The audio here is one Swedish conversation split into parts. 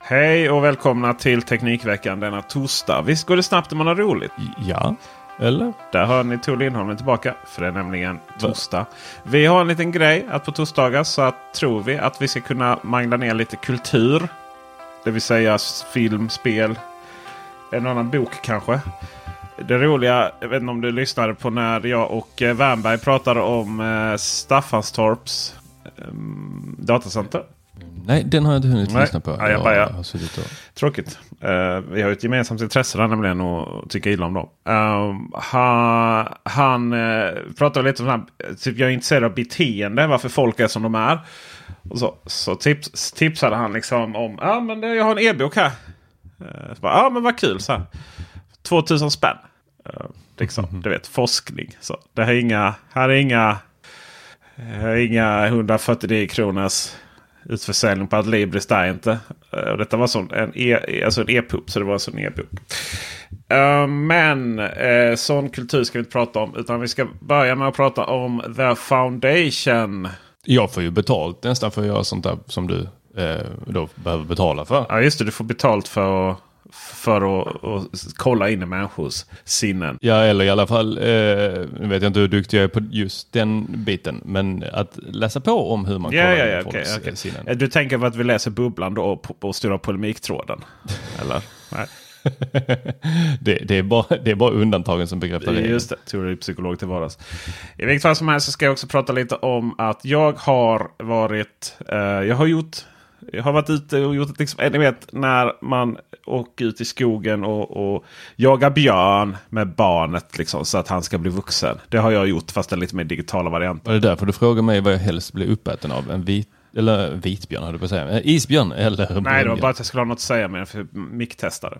Hej och välkomna till Teknikveckan denna torsdag. Visst går det snabbt när man har roligt? Ja, eller? Där hör ni Tor Lindholm tillbaka. För det är nämligen torsdag. Vi har en liten grej att på torsdagar så att, tror vi att vi ska kunna mangla ner lite kultur. Det vill säga film, spel, en annan bok kanske. Det roliga, jag vet inte om du lyssnade på när jag och eh, Wernberg pratade om eh, Staffanstorps eh, datacenter. Nej, den har jag inte hunnit Nej. lyssna på. Ja, jag bara- har suttit och... Tråkigt. Eh, vi har ett gemensamt intresse där nämligen och tycker illa om dem. Um, han han uh, pratade lite om här, typ jag är intresserad av beteende, varför folk är som de är. Och så så tips, tipsade han liksom om, ja men det, jag har en e-bok här. Uh, så bara, ja men vad kul så här. 2000 spänn. Uh, liksom, du vet, forskning. Så det här är inga, här är inga, här är inga 149 kronors utförsäljning på Adlibris där inte. Eh, Och detta var sån, en e- alltså en e-pub så det var en e-bok. Eh, men uh, sån kultur ska vi inte prata om. Utan vi ska börja med att prata om The Foundation. Jag får ju betalt nästan för att göra sånt där som du eh, då behöver betala för. Ja just det, du får betalt för att, för att, att kolla in i människors sinnen. Ja, eller i alla fall, eh, nu vet jag inte hur duktig jag är på just den biten, men att läsa på om hur man Ja, kollar ja, in ja, folks okej, okej. eh, sinnen. Eh, Du tänker på att vi läser Bubblan då på, på stora polemiktråden? Eller? Nej. det, det, är bara, det är bara undantagen som bekräftar det. Just det, teoripsykolog till vardags. I vilket fall som helst så ska jag också prata lite om att jag har varit... Eh, jag har gjort... Jag har varit ute och gjort liksom, eh, ni vet när man åker ut i skogen och, och jagar björn med barnet liksom, så att han ska bli vuxen. Det har jag gjort fast den lite mer digitala varianten. Var det därför du frågar mig vad jag helst blir uppäten av? En vit, eller vitbjörn höll du på att säga. Eh, Isbjörn eller Nej, det var bara att jag skulle ha något att säga med för micktestare.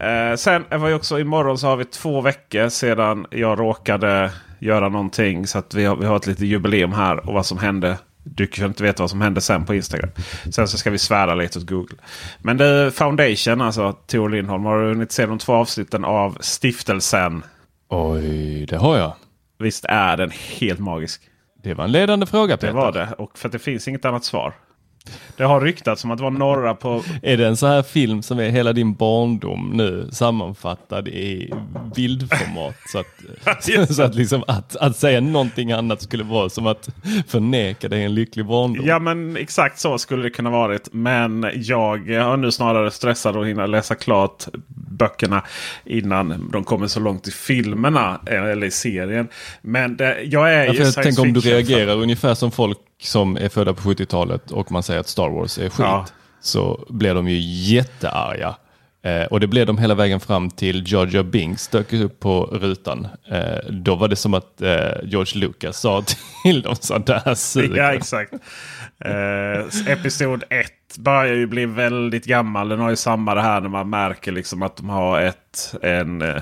Eh, sen var ju också imorgon så har vi två veckor sedan jag råkade göra någonting. Så att vi har, vi har ett litet jubileum här och vad som hände. Du kan inte veta vad som hände sen på Instagram. Sen så ska vi svära lite åt Google. Men det Foundation, alltså Tor Lindholm. Har du hunnit se de två avsnitten av Stiftelsen? Oj, det har jag. Visst är den helt magisk? Det var en ledande fråga Det Peter. var det. Och för att det finns inget annat svar. Det har ryktats om att det var några på Är det en så här film som är hela din barndom nu sammanfattad i bildformat? så att, så att, liksom att, att säga någonting annat skulle vara som att förneka dig en lycklig barndom. Ja men exakt så skulle det kunna varit. Men jag har nu snarare stressad att hinna läsa klart böckerna innan de kommer så långt i filmerna eller i serien. Men det, jag är Ja, ju för jag tänker om du reagerar ungefär som folk som är födda på 70-talet och man säger att Star Wars är skit. Ja. Så blir de ju jättearga. Eh, och det blev de hela vägen fram till Georgia Binks dök upp på rutan. Eh, då var det som att eh, George Lucas sa till dem så där suger. Ja exakt. Eh, episod 1 börjar ju bli väldigt gammal. Den har ju samma det här när man märker liksom att de har ett en, eh,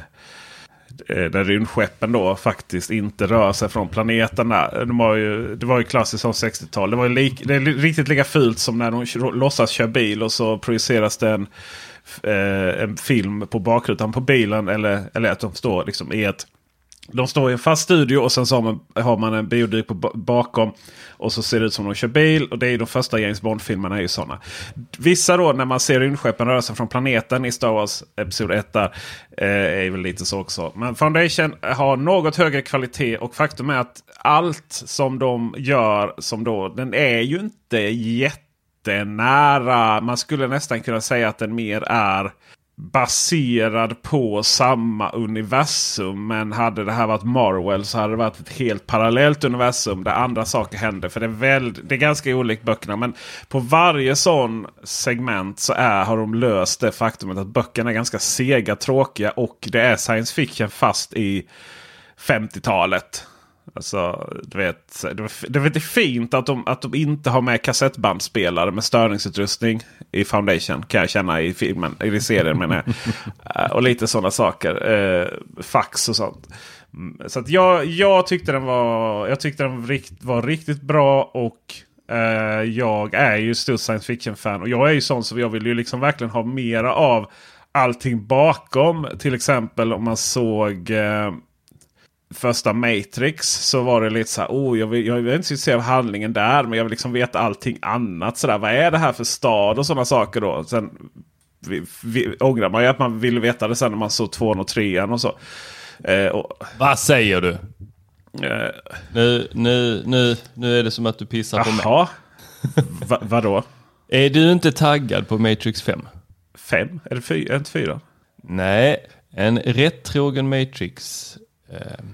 eh, när rymdskeppen då faktiskt inte rör sig från planeterna. De var ju, det var ju klassiskt som 60-tal. Det var ju lik, det är riktigt lika fult som när de låtsas köra bil och så projiceras den eh, en film på bakrutan på bilen. Eller, eller att de står liksom i ett de står i en fast studio och sen så har man, har man en bioduk på, bakom. Och så ser det ut som de kör bil. Och det är de första James Bond-filmerna är ju sådana. Vissa då när man ser rymdskeppen röra sig från planeten i Star Wars Episod 1 där. Eh, är väl lite så också. Men Foundation har något högre kvalitet. Och faktum är att allt som de gör som då. Den är ju inte jättenära. Man skulle nästan kunna säga att den mer är baserad på samma universum. Men hade det här varit Marvel så hade det varit ett helt parallellt universum där andra saker händer. För det är, väl, det är ganska olikt böckerna. Men på varje sån segment så är, har de löst det faktumet att böckerna är ganska sega, tråkiga och det är science fiction fast i 50-talet. Alltså, du vet, det, är fint att de, att de inte har med kassettbandspelare med störningsutrustning i Foundation. Kan jag känna i filmen, i serien menar jag. Eh, och lite sådana saker. Eh, fax och sånt. Mm, så att jag, jag tyckte den var, jag tyckte den rikt, var riktigt bra. och eh, Jag är ju stor science fiction-fan. Och jag är ju sån som jag vill ju liksom verkligen ha mera av allting bakom. Till exempel om man såg eh, första Matrix så var det lite så här. Oh, jag, vill, jag är inte intresserad av handlingen där. Men jag vill liksom veta allting annat. Så där. Vad är det här för stad och sådana saker då. Sen vi, vi, ångrar man ju att man ville veta det sen när man såg tvåan och trean och så. Eh, och, Vad säger du? Eh, nu, nu, nu, nu är det som att du pissar på mig. Va, vadå? Är du inte taggad på Matrix 5? 5? Är det 4? Är inte 4? Nej, en rättrogen Matrix eh,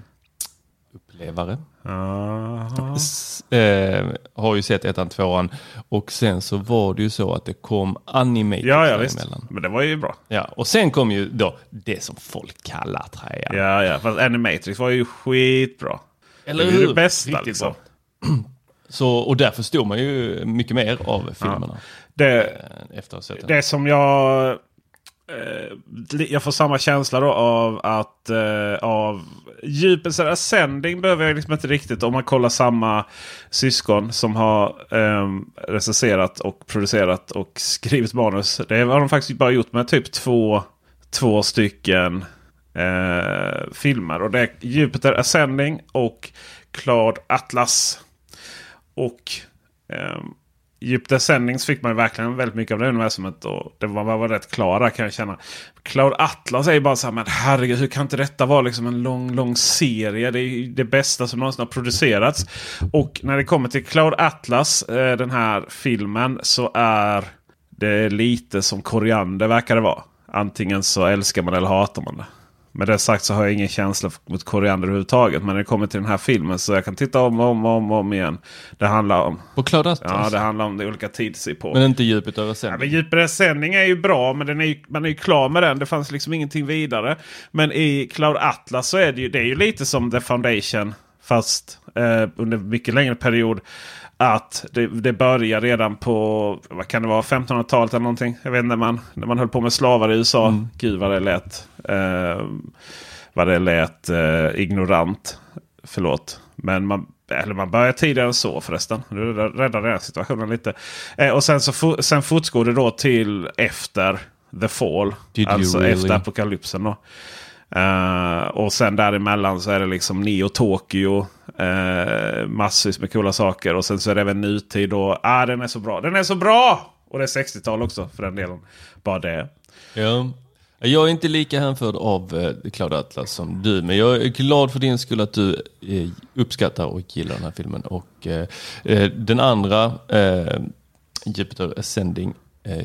upplevare. Eh, har ju sett ettan, tvåan och sen så var det ju så att det kom animated ja, ja, visst. emellan. Men det var ju bra. Ja, och sen kom ju då det som folk kallar träan. Ja, ja, fast Animatrix var ju skitbra. Eller hur? Det är det bästa Riktigt liksom. Så, och där förstår man ju mycket mer av filmerna. Ja. Det, eh, efter att ha sett det som jag Eh, jag får samma känsla då av att eh, av Djupets Ascending behöver jag liksom inte riktigt. Om man kollar samma syskon som har eh, recenserat och producerat och skrivit manus. Det har de faktiskt bara gjort med typ två, två stycken eh, filmer. Och det är Jupiter Ascending och Cloud Atlas. Och eh, Djup Descendings fick man ju verkligen väldigt mycket av det universumet. Och det var, var rätt klara kan jag känna. Cloud Atlas är ju bara så här, men herregud hur kan inte detta vara liksom en lång, lång serie? Det är ju det bästa som någonsin har producerats. Och när det kommer till Cloud Atlas, eh, den här filmen, så är det lite som koriander verkar det vara. Antingen så älskar man eller hatar man det. Med det sagt så har jag ingen känsla mot koriander överhuvudtaget. Men när det kommer till den här filmen så jag kan titta om och om, om, om igen. Det handlar om... På Cloud? Ja, det handlar om det olika tidsepoker. Men inte djupet över sändning? Ja, men sändning är ju bra. Men den är ju, man är ju klar med den. Det fanns liksom ingenting vidare. Men i Cloud Atlas så är det ju, det är ju lite som The Foundation. Fast eh, under mycket längre period att det, det börjar redan på vad kan det vara 1500-talet eller någonting. Jag vet inte när man, när man höll på med slavar i USA. Mm. Gud vad det lät, eh, vad det lät eh, ignorant. Förlåt. Men man, eller man börjar tidigare än så förresten. Nu räddar den situationen lite. Eh, och sen, så sen fortgår det då till efter The Fall. Did alltså really? efter apokalypsen. Då. Uh, och sen däremellan så är det liksom Neo Tokyo. Eh, massvis med coola saker. Och sen så är det även nutid. Och ah, den är så bra. Den är så bra! Och det är 60-tal också för den delen. Bara det. Ja. Jag är inte lika hänförd av eh, Cloud Atlas som du. Men jag är glad för din skull att du eh, uppskattar och gillar den här filmen. Och eh, eh den andra, eh, Jupiter Ascending,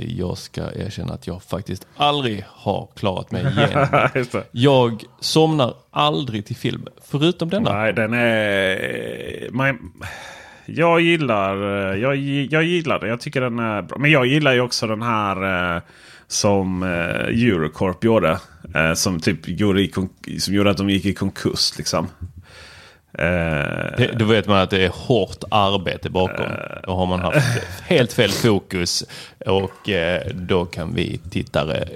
jag ska erkänna att jag faktiskt aldrig har klarat mig igenom. jag somnar aldrig till film, förutom denna. Nej, den är... Man, jag gillar jag, jag gillar det. Jag tycker den är bra. Men jag gillar ju också den här eh, som eh, Eurocorp gjorde. som typ gjorde, i, som gjorde att de gick i konkurs. Liksom. Det, då vet man att det är hårt arbete bakom. Då har man haft helt fel fokus och eh, då kan vi tittare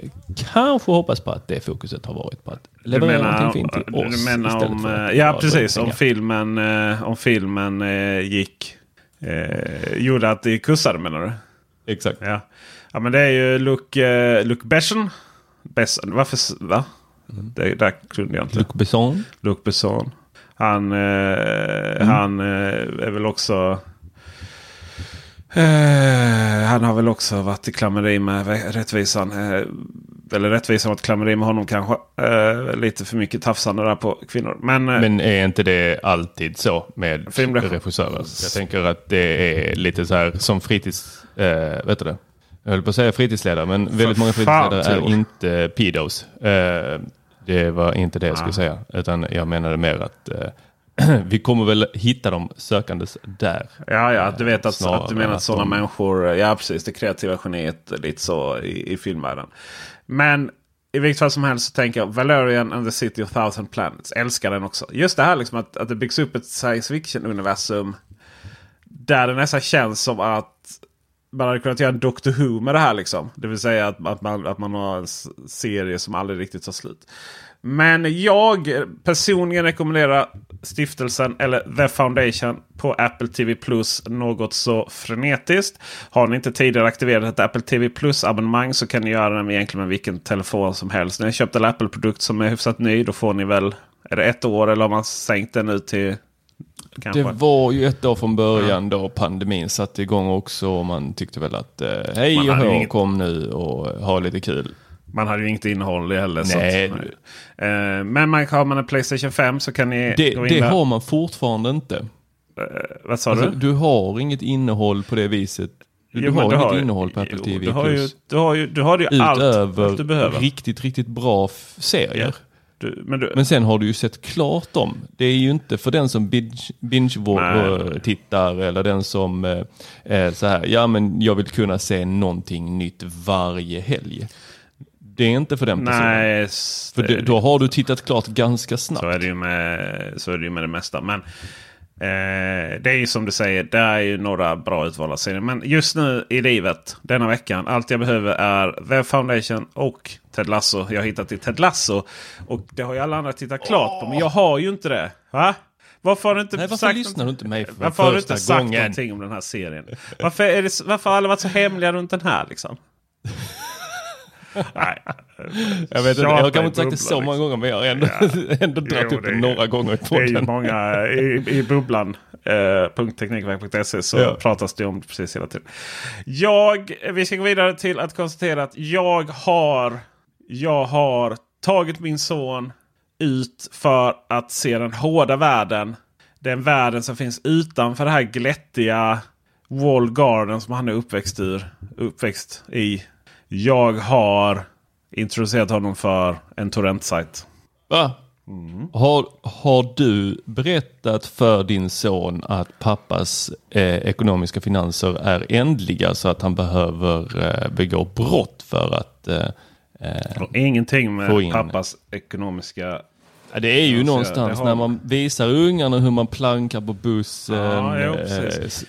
kanske hoppas på att det fokuset har varit på att leverera någonting fint till oss. Du menar om, att eh, ja precis, om filmen, eh, om filmen eh, gick, eh, gjorde att det kussade menar du? Exakt. Ja. ja men det är ju Luc, eh, Luc Besson. Besson. Varför? Va? Det där kunde jag inte. Luc Besson. Luc Besson. Han, eh, han eh, är väl också... Eh, han har väl också varit i klammeri med rättvisan. Eh, eller rättvisan har varit klammeri med honom kanske. Eh, lite för mycket tafsande där på kvinnor. Men, eh, Men är inte det alltid så med regissörer? Jag tänker att det är lite så här som fritids... Vet du det? Jag höll på att säga fritidsledare, men väldigt många fritidsledare är inte pedos. Det var inte det jag skulle säga, utan jag menade mer att eh, vi kommer väl hitta dem sökandes där. Ja, ja, du vet att, att du menar att sådana de- människor, ja precis, det kreativa geniet lite så i, i filmvärlden. Men i vilket fall som helst så tänker jag Valerian and the City of Thousand Planets. Älskar den också. Just det här liksom att, att det byggs upp ett science fiction-universum. Där det nästan känns som att man hade kunnat göra en Doctor Who med det här. Liksom. Det vill säga att, att, man, att man har en serie som aldrig riktigt tar slut. Men jag personligen rekommenderar stiftelsen eller The Foundation på Apple TV Plus något så frenetiskt. Har ni inte tidigare aktiverat ett Apple TV Plus abonnemang så kan ni göra det egentligen med vilken telefon som helst. När ni köpt en Apple-produkt som är hyfsat ny då får ni väl, är det ett år eller har man sänkt den nu till kanske? Det var ju ett år från början då pandemin satte igång också och man tyckte väl att eh, hej och hå, inget- kom nu och ha lite kul. Man hade ju inget innehåll i heller. Nej, att, eh, men man, har man en Playstation 5 så kan ni Det, gå in det där. har man fortfarande inte. Vad sa Alltså, du? du har inget innehåll på det viset. Du, Jo, du har du inget har innehåll på Apple jo, TV Du har ju, du har ju, du har ju allt, Utöver allt du behöver. riktigt, riktigt bra serier. Du, men du, Men sen har du ju sett klart dem. Det är ju inte för den som binge, binge eller den som eh, så här, ja men jag vill kunna se någonting nytt varje helg. Det är inte för den personen. nej, För det, då har du tittat klart ganska snabbt. så är det ju med, så är det, ju med det mesta. Men eh, det är ju som du säger, det är ju några bra utvalda serier. Men just nu i livet, denna veckan, allt jag behöver är The Foundation och Ted Lasso. Jag har hittat till Ted Lasso. Och det har ju alla andra tittat klart på. Men jag har ju inte det. Va? Varför har du inte Nej, varför sagt lyssnar du inte mig för Varför har du inte sagt gången? någonting om den här serien? Varför, är det, varför har alla varit så hemliga runt den här liksom? Nej. Jag vet inte, jag har kanske inte sagt det så många liksom. gånger men jag har ändå, ändå dragit upp det några gånger i Det är podden. många i, i bubblan. Eh, så Ja. pratas det om det precis hela tiden. Jag, vi ska gå vidare till att konstatera att jag har, jag har tagit min son ut för att se den hårda världen. Den världen som finns utanför det här glättiga Wall Garden som han är uppväxt, ur, uppväxt i. Jag har introducerat honom för en torrentsajt. Va? Mm. Har, har du berättat för din son att pappas eh, ekonomiska finanser är ändliga så att han behöver eh, begå brott för att eh, eh, ingenting med pappas ekonomiska... Ja, det är ju Ja, så någonstans har- när man visar ungarna hur man plankar på bussen, Ja, jo,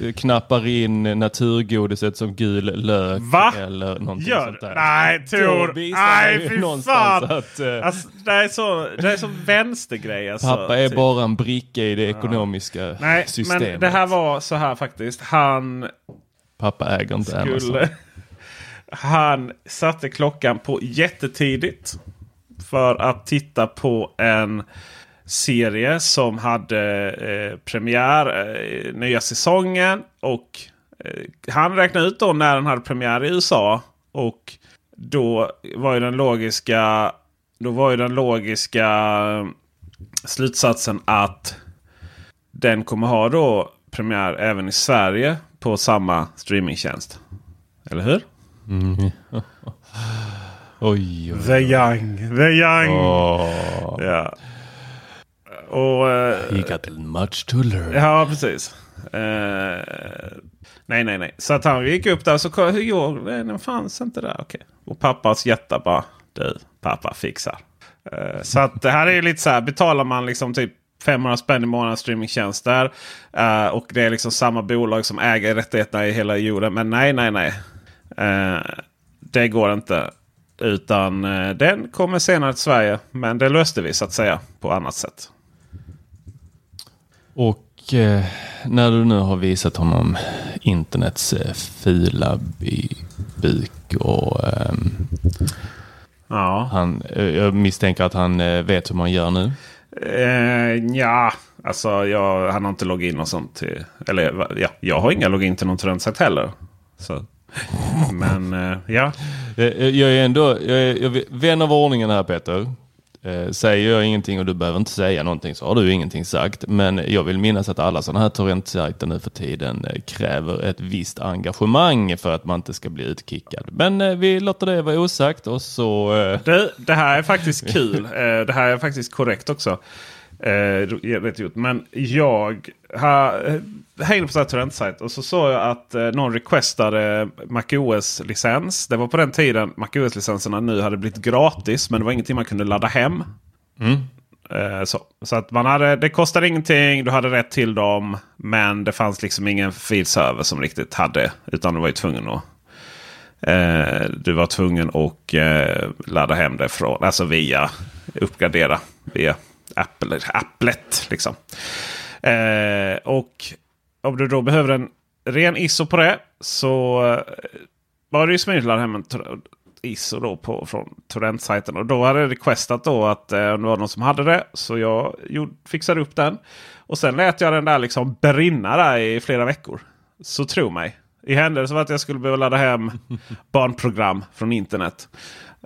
eh, knappar in naturgodiset som gul lök Va? eller någonting Gör sånt där. Nej Tor! Nej fy fan! att eh, Alltså, det, är så, det är så vänstergrej. Alltså, pappa är typ. bara en bricka i det ekonomiska Nej, systemet. men det här var så här faktiskt. Han Pappa äger inte Amazon. skulle... Han satte klockan på jättetidigt. För att titta på en serie som hade eh, premiär eh, nya säsongen. Och eh, han räknade ut då när den hade premiär i USA. Och då var ju den logiska, då var ju den logiska eh, slutsatsen att den kommer ha då premiär även i Sverige på samma streamingtjänst. Eller hur? Mm. Oj, oj. The Young. The Young. Åh, Ja. Och... eh, he got much to learn. ja, precis. Eh, nej, nej, nej. Så att han gick upp där så kollade hur gjorde den? Fanns inte där. Okej. Och pappas jätta bara. Du, pappa fixar. Eh, så att det här är ju lite så här. Betalar man liksom typ 500 spänn i månaden streamingtjänster. Uh, och det är liksom samma bolag som äger rättigheterna i hela jorden. Men nej, nej, nej. Uh, det går inte. Utan uh, den kommer senare till Sverige. Men det löste vi så att säga på annat sätt. Och eh, när du nu har visat honom internets eh, fula buk och eh, ja. han, eh, jag misstänker att han eh, vet hur man gör nu. Eh, ja, alltså jag, han har inte login och sånt. Till, eller ja, jag har inga login till någon studentsajt heller. Så. Men eh, ja. Jag, jag är ändå jag är, jag, vän av ordningen här Peter. Eh, säger jag ingenting och du behöver inte säga någonting så har du ingenting sagt. Men jag vill minnas att alla sådana här torrentsajter nu för tiden eh, kräver ett visst engagemang för att man inte ska bli utkickad. Men eh, vi låter det vara osagt och så... Eh... Det, det, här är faktiskt kul. Eh, det här är faktiskt korrekt också. Eh, rätt gjort. Men jag har, hängde på en torrentsajt och så såg jag att eh, någon requestade MacOS-licens. Det var på den tiden MacOS-licenserna nu hade blivit gratis. Men det var ingenting man kunde ladda hem. Mm. Eh, så, så, att man hade, det kostade ingenting. Du hade rätt till dem. Men det fanns liksom ingen filserver som riktigt hade. Utan du var ju tvungen att eh, du var tvungen att eh, ladda hem det från, alltså via uppgradera via Apple, Applet. Liksom. Eh, och om du då behöver en ren ISO på det så eh, var det ju ladda hem en ISO då på, från torrentsajten. Och då hade jag requestat då att eh, det var någon som hade det. Så jag gjorde, fixade upp den. Och sen lät jag den där liksom brinna där i flera veckor. Så tro mig. I händelse av att jag skulle behöva ladda hem barnprogram från internet.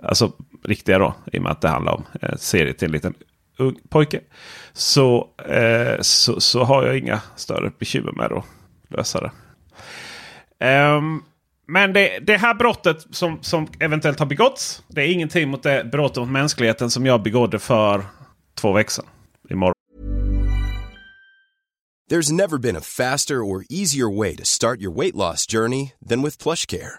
Alltså riktiga då. I och med att det handlar om eh, serie ung pojke. Så, eh, så, så har jag inga större bekymmer med att lösa det. Um, men det, det här brottet som, som eventuellt har begåtts. Det är ingenting mot det brottet mot mänskligheten som jag begådde för två veckor sedan. Imorgon. There's never been a faster or easier way to start your weight loss journey than with plush care.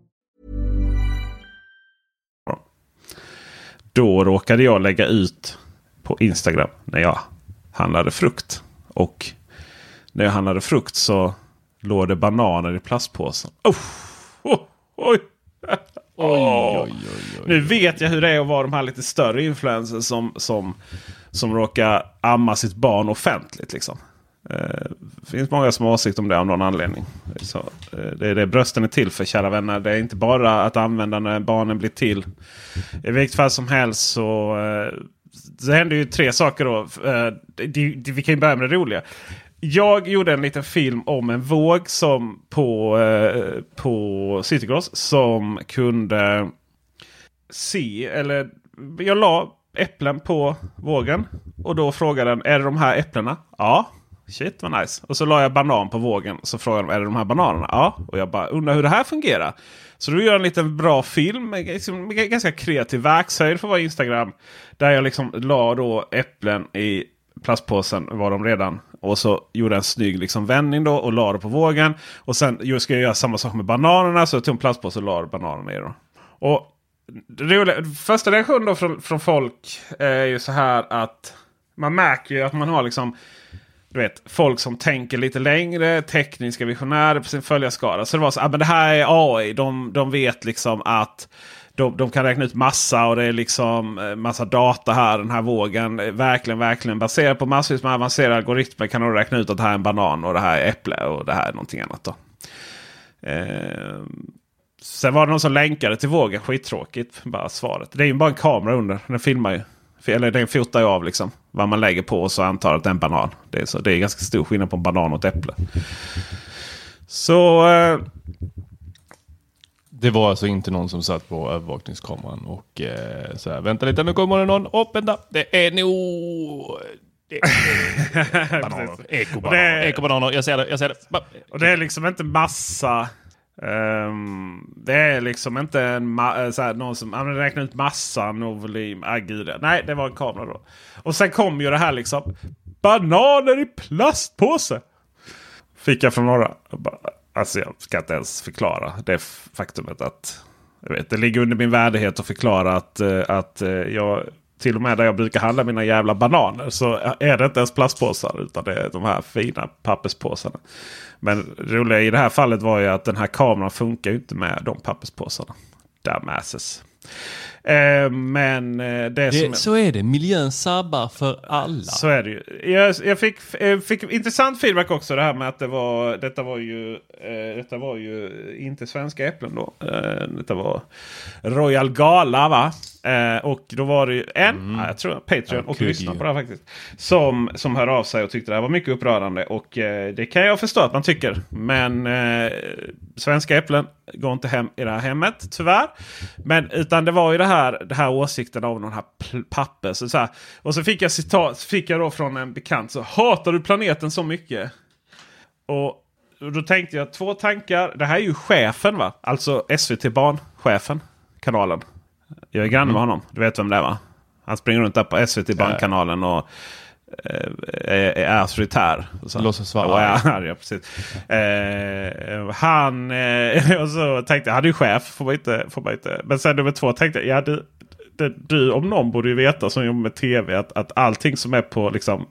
Då råkade jag lägga ut på Instagram när jag handlade frukt. Och när jag handlade frukt så låg det bananer i plastpåsen. Oh, oh, oj. Oj, oj, oj, oj. Nu vet jag hur det är att vara de här lite större influencers som, som, som råkar amma sitt barn offentligt. Liksom. Det finns många som har åsikt om det av någon anledning. Så, eh, det är det brösten är till för kära vänner. Det är inte bara att använda när barnen blir till. I vilket fall som helst så eh, det händer ju tre saker då. Eh, vi kan ju börja med det roliga. Jag gjorde en liten film om en våg som på, på Citygross som kunde se, eller jag la äpplen på vågen. Och då frågade den, är det de här äpplena? Ja. Shit vad nice. Och så la jag banan på vågen. Så frågade de, är det de här bananerna? Ja. Och jag bara undrar hur det här fungerar. Så då gör jag en liten bra film med, liksom, med ganska kreativ verkshöjd för att vara Instagram. Där jag liksom la då äpplen i plastpåsen var de redan. Och så gjorde jag en snygg liksom vändning då och la det på vågen. Och sen ska jag göra samma sak med bananerna. Så jag tog en plastpåse och la bananerna i dem. Och första reaktionen då från, från folk är ju så här att man märker ju att man har liksom du vet, folk som tänker lite längre, tekniska visionärer på sin följarskara. Så det var så ah, det här är AI. De, de vet liksom att de, de kan räkna ut massa och det är liksom eh, massa data här. Den här vågen är verkligen, verkligen baserat på massvis med avancerade algoritmer kan de räkna ut att det här är en banan och det här är äpple och det här är någonting annat. Då. Eh, sen var det någon som länkade till vågen. Skittråkigt bara svaret. Det är ju bara en kamera under. Den filmar ju. Eller den fotar ju av liksom vad man lägger på så antar att det är en banan. Det är, så, det är ganska stor skillnad på en banan och ett äpple. Så eh, Det var alltså inte någon som satt på övervakningskameran och eh, så här, vänta lite nu kommer det någon. Åh, vänta, det är nog... Ekobananer. Ekobananer. Jag ser det, jag ser det. Och det är liksom inte massa. Um, det är liksom inte en eh, så här, någon som räknar ut massan och volym. Ah, gud. Nej, det var en kamera då. Och sen kom ju det här liksom. Bananer i plastpåse. Fick jag från några. Alltså jag ska inte ens förklara det faktumet att. Jag vet, det ligger under min värdighet att förklara att, eh, att eh, jag till och med där jag brukar handla mina jävla bananer så är det inte ens plastpåsar utan det är de här fina papperspåsarna. Men det roliga i det här fallet var ju att den här kameran funkar ju inte med de papperspåsarna. Dumbasses. Eh, men eh, det, som... Det, så är det. Miljön sabbar för alla. Så är det ju. Jag, jag fick, eh, fick intressant feedback också. Det här med att det var, detta var ju, eh, detta var ju inte svenska äpplen då. Eh, detta var Royal Gala va? Eh, och då var det ju en, ja, jag tror Patreon och lyssnade på det här faktiskt. Som, som hör av sig och tyckte det här var mycket upprörande. Och eh, det kan jag förstå att man tycker. Men eh, svenska äpplen går inte hem i det här hemmet tyvärr. Men utan det var ju det här, det här åsikten av någon här papper. Så, så här. Och så fick jag citat fick jag då från en bekant. Så hatar du planeten så mycket? Och och då tänkte jag två tankar. Det här är ju chefen va? Alltså SVT Barn-chefen. Kanalen. Jag är granne med honom. Du vet vem det är va? Han springer runt där på SVT Barnkanalen och är, är auktoritär. Och så- Låtsas vara är arg. Ja, precis. Eh, han... Eh, och så tänkte jag, han är ju chef. Får man inte, får man inte. Men sen nummer två tänkte jag, ja du, du, du om någon borde ju veta som jobbar med tv att, att allting som är på liksom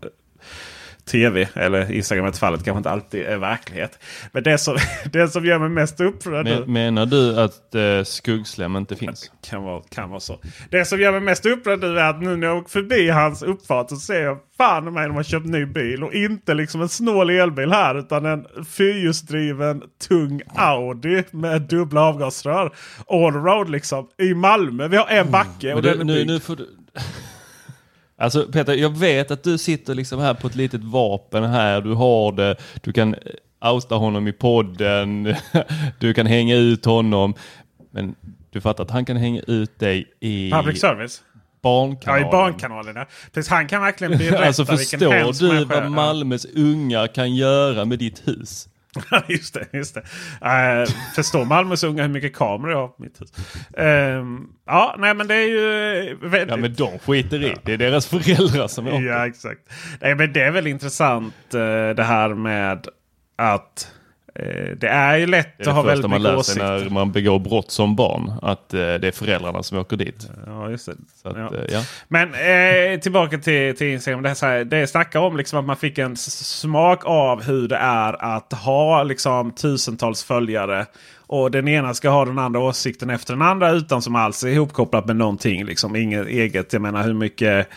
tv eller Instagram i ett fallet kanske inte alltid är verklighet. Men det som, det som gör mig mest upprörd Men, menar du att eh, skuggslem inte finns? kan vara, kan vara så. Det som gör mig mest upprörd nu är att nu när jag åker förbi hans uppfart så ser jag fan mig de har köpt ny bil. Och inte liksom en snål elbil här utan en fyrhjulsdriven tung Audi med dubbla avgasrör. Allroad liksom. I Malmö. Vi har en backe och Men du, den är nu, byggd. nu får du... Alltså Peter, jag vet att du sitter liksom här på ett litet vapen här. Du har det, du kan outa honom i podden, du kan hänga ut honom. Men du fattar att han kan hänga ut dig i Public service. Ja, barnkanalen. i Barnkanalerna. Precis, han kan verkligen berätta Alltså vilken förstår du människa jag är. vad Malmös ungar kan göra med ditt hus? just det. Just det. Uh, förstår Malmös unga hur mycket kameror jag har på mitt hus? Ehm, ja, nej men det är ju väldigt... Ja men de skiter i. Det är deras föräldrar som åker. Ja, exakt. Nej, men det är väl intressant eh, det här med att Eh, det är ju lätt Det att är ha det första väldigt man mycket lär sig åsikter. när man begår brott som barn. Att eh, det är föräldrarna som åker dit. Ja, just det. Att, Ja. eh, ja. Men eh, tillbaka till, till Instagram. Det, är så här, det snackar om liksom att man fick en smak av hur det är att ha liksom, tusentals följare. Och den ena ska ha den andra åsikten efter den andra utan som alls är ihopkopplat med någonting. Liksom, inget eget. Jag menar hur mycket,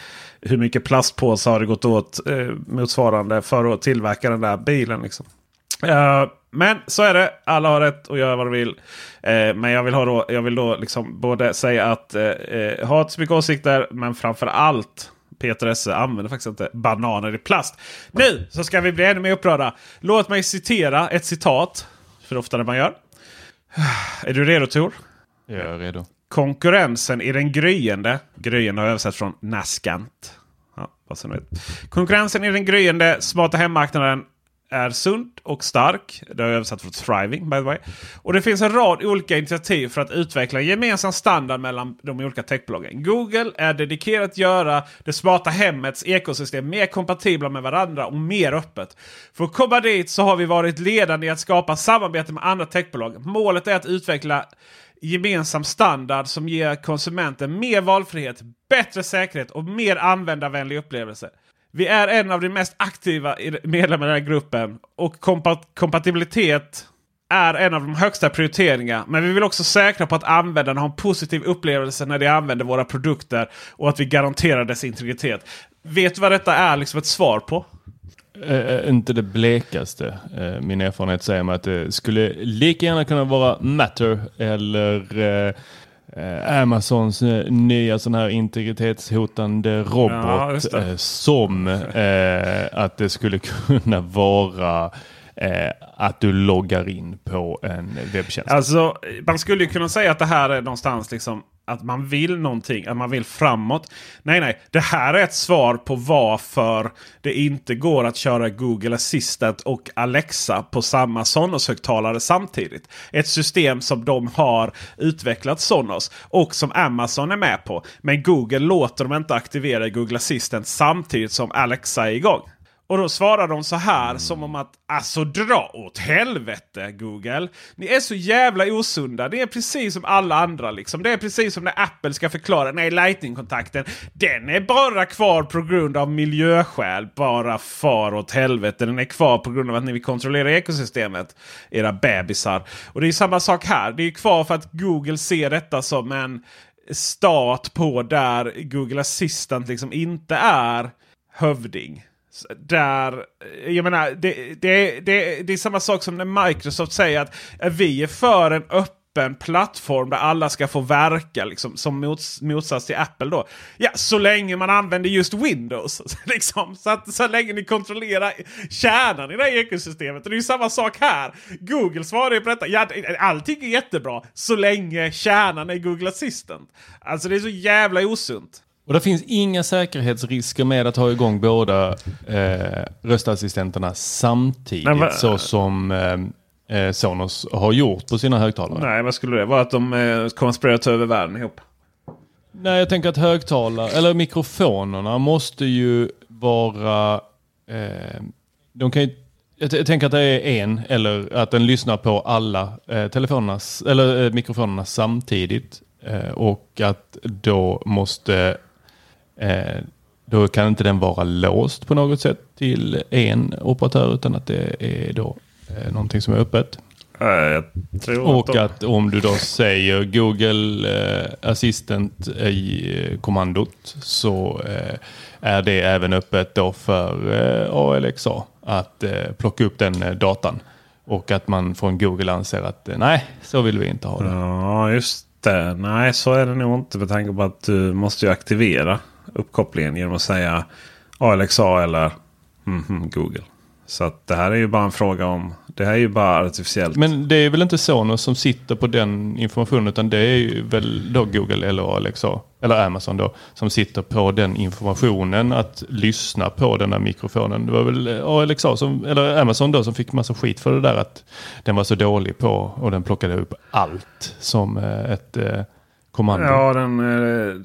hur mycket plastpåsar har det gått åt eh, motsvarande för att tillverka den där bilen. Liksom. Eh, men så är det. Alla har rätt att göra vad de vill. Eh, men jag vill, ha då, jag vill då liksom både säga att eh, ha inte så mycket åsikter. Men framför allt Peter Esse använder faktiskt inte bananer i plast. Nu så ska vi bli ännu mer upprörda. Låt mig citera ett citat. För oftare man gör. Är du redo Tor? Jag är redo. Konkurrensen i den gryende. Gryende har översatt från naskant. Ja, vad som vet. Konkurrensen i den gryende smarta hemmarknaden är sund och stark. Det har jag översatt från thriving by the way. Och det finns en rad olika initiativ för att utveckla en gemensam standard mellan de olika techbolagen. Google är dedikerat att göra det smarta hemmets ekosystem mer kompatibla med varandra och mer öppet. För att komma dit så har vi varit ledande i att skapa samarbete med andra techbolag. Målet är att utveckla gemensam standard som ger konsumenten mer valfrihet, bättre säkerhet och mer användarvänlig upplevelse. Vi är en av de mest aktiva medlemmarna i den här gruppen och kompat kompatibilitet är en av de högsta prioriteringarna. Men vi vill också säkra på att användarna har en positiv upplevelse när de använder våra produkter och att vi garanterar dess integritet. Vet du vad detta är liksom ett svar på? Äh, inte det blekaste. Äh, min erfarenhet säger mig att det skulle lika gärna kunna vara Matter eller äh, Amazons eh, nya sån här integritetshotande Ja, robot. det. eh, som eh, att det skulle kunna vara eh, att du loggar in på en webbtjänst. Alltså, man skulle ju kunna säga att det här är någonstans liksom att man vill någonting, att man vill framåt. Nej, nej. Det här är ett svar på varför det inte går att köra Google Assistant och Alexa på samma Sonos-högtalare samtidigt. Ett system som de har utvecklat Sonos och som Amazon är med på. Men Google låter dem inte aktivera Google Assistant samtidigt som Alexa är igång. Och då svarar de så här som om att alltså dra åt helvete Google. Ni är så jävla osunda. Det är precis som alla andra liksom. Det är precis som när Apple ska förklara. Nej, Lightning-kontakten. Den är bara kvar på grund av miljöskäl. Bara far åt helvete. Den är kvar på grund av att ni vill kontrollera ekosystemet. Era bebisar. Och det är samma sak här. Det är kvar för att Google ser detta som en stat på där Google Assistant liksom inte är hövding. Där, jag menar, det, det, det, det är samma sak som när Microsoft säger att eh, vi är för en öppen plattform där alla ska få verka. Liksom, som mots, motsats till Apple då. Ja, så länge man använder just Windows. liksom, så, att, så länge ni kontrollerar kärnan i det här ekosystemet. Och det är ju samma sak här. Google svarar ju på detta. Ja, allting är jättebra så länge kärnan är Google Assistant. Alltså det är så jävla osunt. Och det finns inga säkerhetsrisker med att ha igång båda eh, röstassistenterna samtidigt Men så som eh, eh, Sonos har gjort på sina högtalare. Nej, vad skulle det vara? Att de eh, konspirerar att ta över världen ihop? Nej, jag tänker att högtalare, eller mikrofonerna måste ju vara... Eh, de kan ju, jag, jag tänker att det är en, eller att den lyssnar på alla eh, telefonernas, eller eh, mikrofonerna samtidigt. Eh, och att då måste... Eh, då kan inte den vara låst på något sätt till en operatör utan att det är då eh, någonting som är öppet. Eh, Och de- att om du då säger Google Assistant i kommandot så är det även öppet då för ALXA att plocka upp den datan. Och att man från Google anser att nej, så vill vi inte ha det. Ja, just det. Nej, så är det nog inte med tanke på att du måste ju aktivera uppkopplingen genom att säga Alexa eller mhm, Google. Så att det här är ju bara en fråga om... Det här är ju bara artificiellt. Men det är väl inte Sonos som sitter på den informationen utan det är ju väl då Google eller Alexa, eller Amazon då, som sitter på den informationen att lyssna på den där mikrofonen. Det var väl eh, Alexa som, eller Amazon då som fick massa skit för det där att den var så dålig på och den plockade upp allt som eh, ett eh, kommando. Ja, den,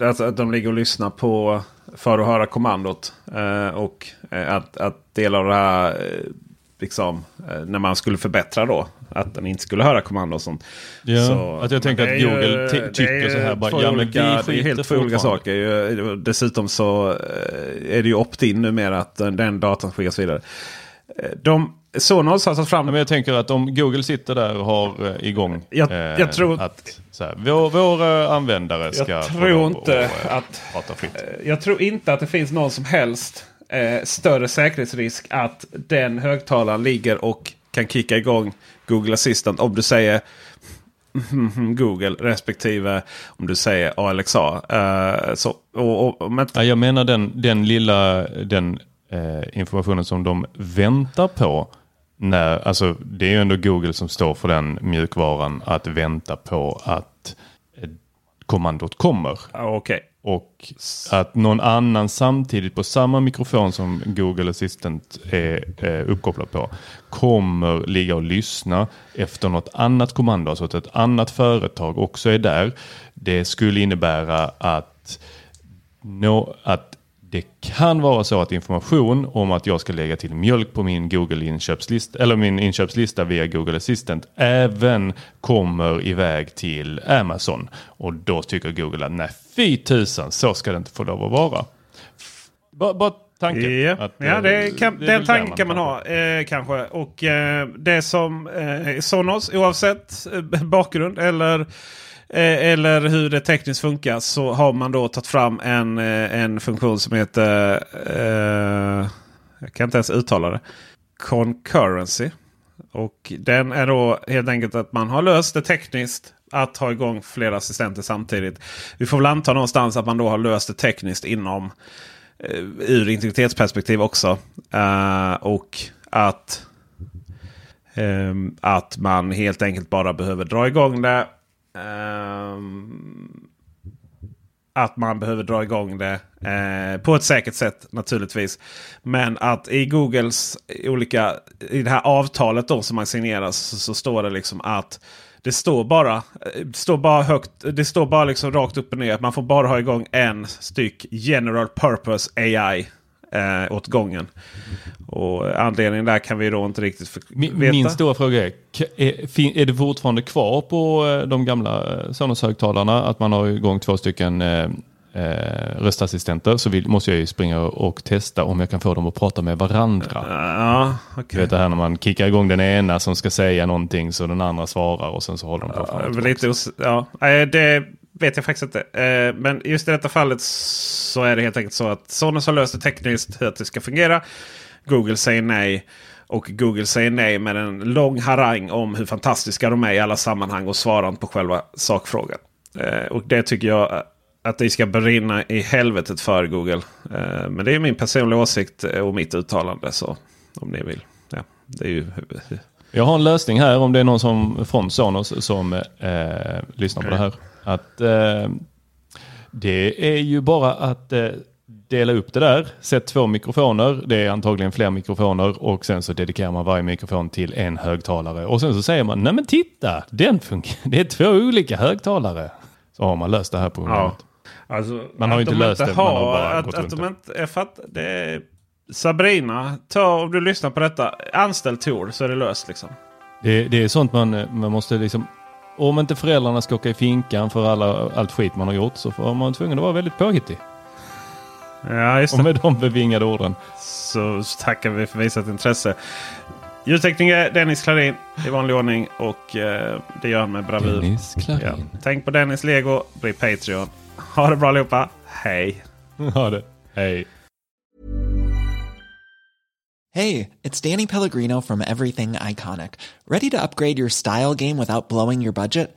eh, att, att de ligger och lyssnar på för att höra kommandot. Eh, och eh, att, att delar av det här liksom, när man skulle förbättra då. Att den inte skulle höra kommando och sånt. Ja, Så- att jag tänker att Google ju- tycker så här bara, ja, men det är helt två olika saker. Dessutom så är det ju opt-in numera att den- datan skickas vidare. De, Sonos har tagit fram... Men jag tänker att om Google sitter där och har eh, igång Jag- eh, jag tror- att så här, vår, våra användare ska Jag tror inte att, eh, att... prata fritt. Jag tror inte att det finns någon som helst eh, större säkerhetsrisk att den högtalaren ligger och kan kicka igång Google Assistant om du säger Google respektive om du säger Alexa. Eh, så, och, och, men, Ja, jag menar den, den lilla den, eh, informationen som de väntar på. När, alltså, det är ju ändå Google som står för den mjukvaran att vänta på att eh, kommandot kommer. okej. Och att någon annan samtidigt på samma mikrofon som Google Assistant är eh, uppkopplad på kommer ligga och lyssna efter något annat kommando. Alltså att ett annat företag också är där. Det skulle innebära att, nå att det kan vara så att information om att jag ska lägga till mjölk på min Google inköpslista eller min inköpslista via Google Assistant även kommer iväg till Amazon. Och då tycker Google att nej fy tusan så ska det inte få lov att vara. Bara, bara tanken. Ja, att, ja eh, det kan, det är tanken kan man kanske- ha. Eh, kanske. Och eh, det som eh, Sonos, oavsett eh, bakgrund eller, eh, Eh, eller hur det tekniskt funkar, så har man då tagit fram en, eh, en funktion som heter... Eh, jag kan inte ens uttala det. Concurrency. Och den är då helt enkelt att man har löst det tekniskt att ha igång flera assistenter samtidigt. Vi får väl anta någonstans att man då har löst det tekniskt inom eh, ur integritetsperspektiv också. Eh, och att, eh, att man helt enkelt bara behöver dra igång det. Ehm, att man behöver dra igång det eh, på ett säkert sätt naturligtvis. Men att i Googles olika, i det här avtalet då som man signerar så, så står det liksom att det står bara, eh, det står bara högt, det står bara liksom rakt upp och ner. att Man får bara ha igång en styck general purpose AI eh, åt gången. Och anledningen där kan vi då inte riktigt för- Min, veta. min stora fråga är, är, det fortfarande kvar på eh, de gamla eh, Sonos-högtalarna att man har igång två stycken eh, eh, röstassistenter så vill, måste jag ju springa och testa om jag kan få dem att prata med varandra. Ja, okej. Du vet det här när man kickar igång den ena som ska säga någonting så den andra svarar och sen så håller de på Ja, lite os- ja. Det vet jag faktiskt inte. Men just i detta fallet så är det helt enkelt så att Sonos har löst det tekniskt hur det ska fungera. Google säger nej. Och Google säger nej med en lång harang om hur fantastiska de är i alla sammanhang och svarar inte på själva sakfrågan. Eh, Och det tycker jag att det ska brinna i helvetet för Google. Eh, Men det är min personliga åsikt och mitt uttalande. Så om ni vill. Ja, det är ju... Jag har en lösning här om det är någon som, från Sonos som eh, lyssnar på det här. Att, eh, det är ju bara att eh, dela upp det där. Sätt två mikrofoner. Det är antagligen fler mikrofoner och sen så dedikerar man varje mikrofon till en högtalare. Och sen så säger man, nej men titta, den funkar. Det är två olika högtalare. Så har man löst det här problemet. Alltså, Man har ju inte de löst inte det, man har har- bara att, gått att runt de inte, jag fattar, det är, Sabrina, ta, om du lyssnar på detta, anställ Tor så är det löst liksom. Det, det är sånt man, man måste liksom... Om inte föräldrarna ska åka i finkan för alla, allt skit man har gjort så får man tvungen att vara väldigt påhittig. Ja, just Och med de bevingade orden. Så tackar vi för visat intresse. Ljudtekniker Dennis Klarin i vanlig ordning och eh, det gör han med bravur. Dennis Klarin. Ja. Tänk på Dennis Lego, bli Patreon. Ha det bra allihopa, hej! Ha det. Hej. Hey, it's Danny Pellegrino from Everything Iconic. Ready to upgrade your style game without blowing your budget?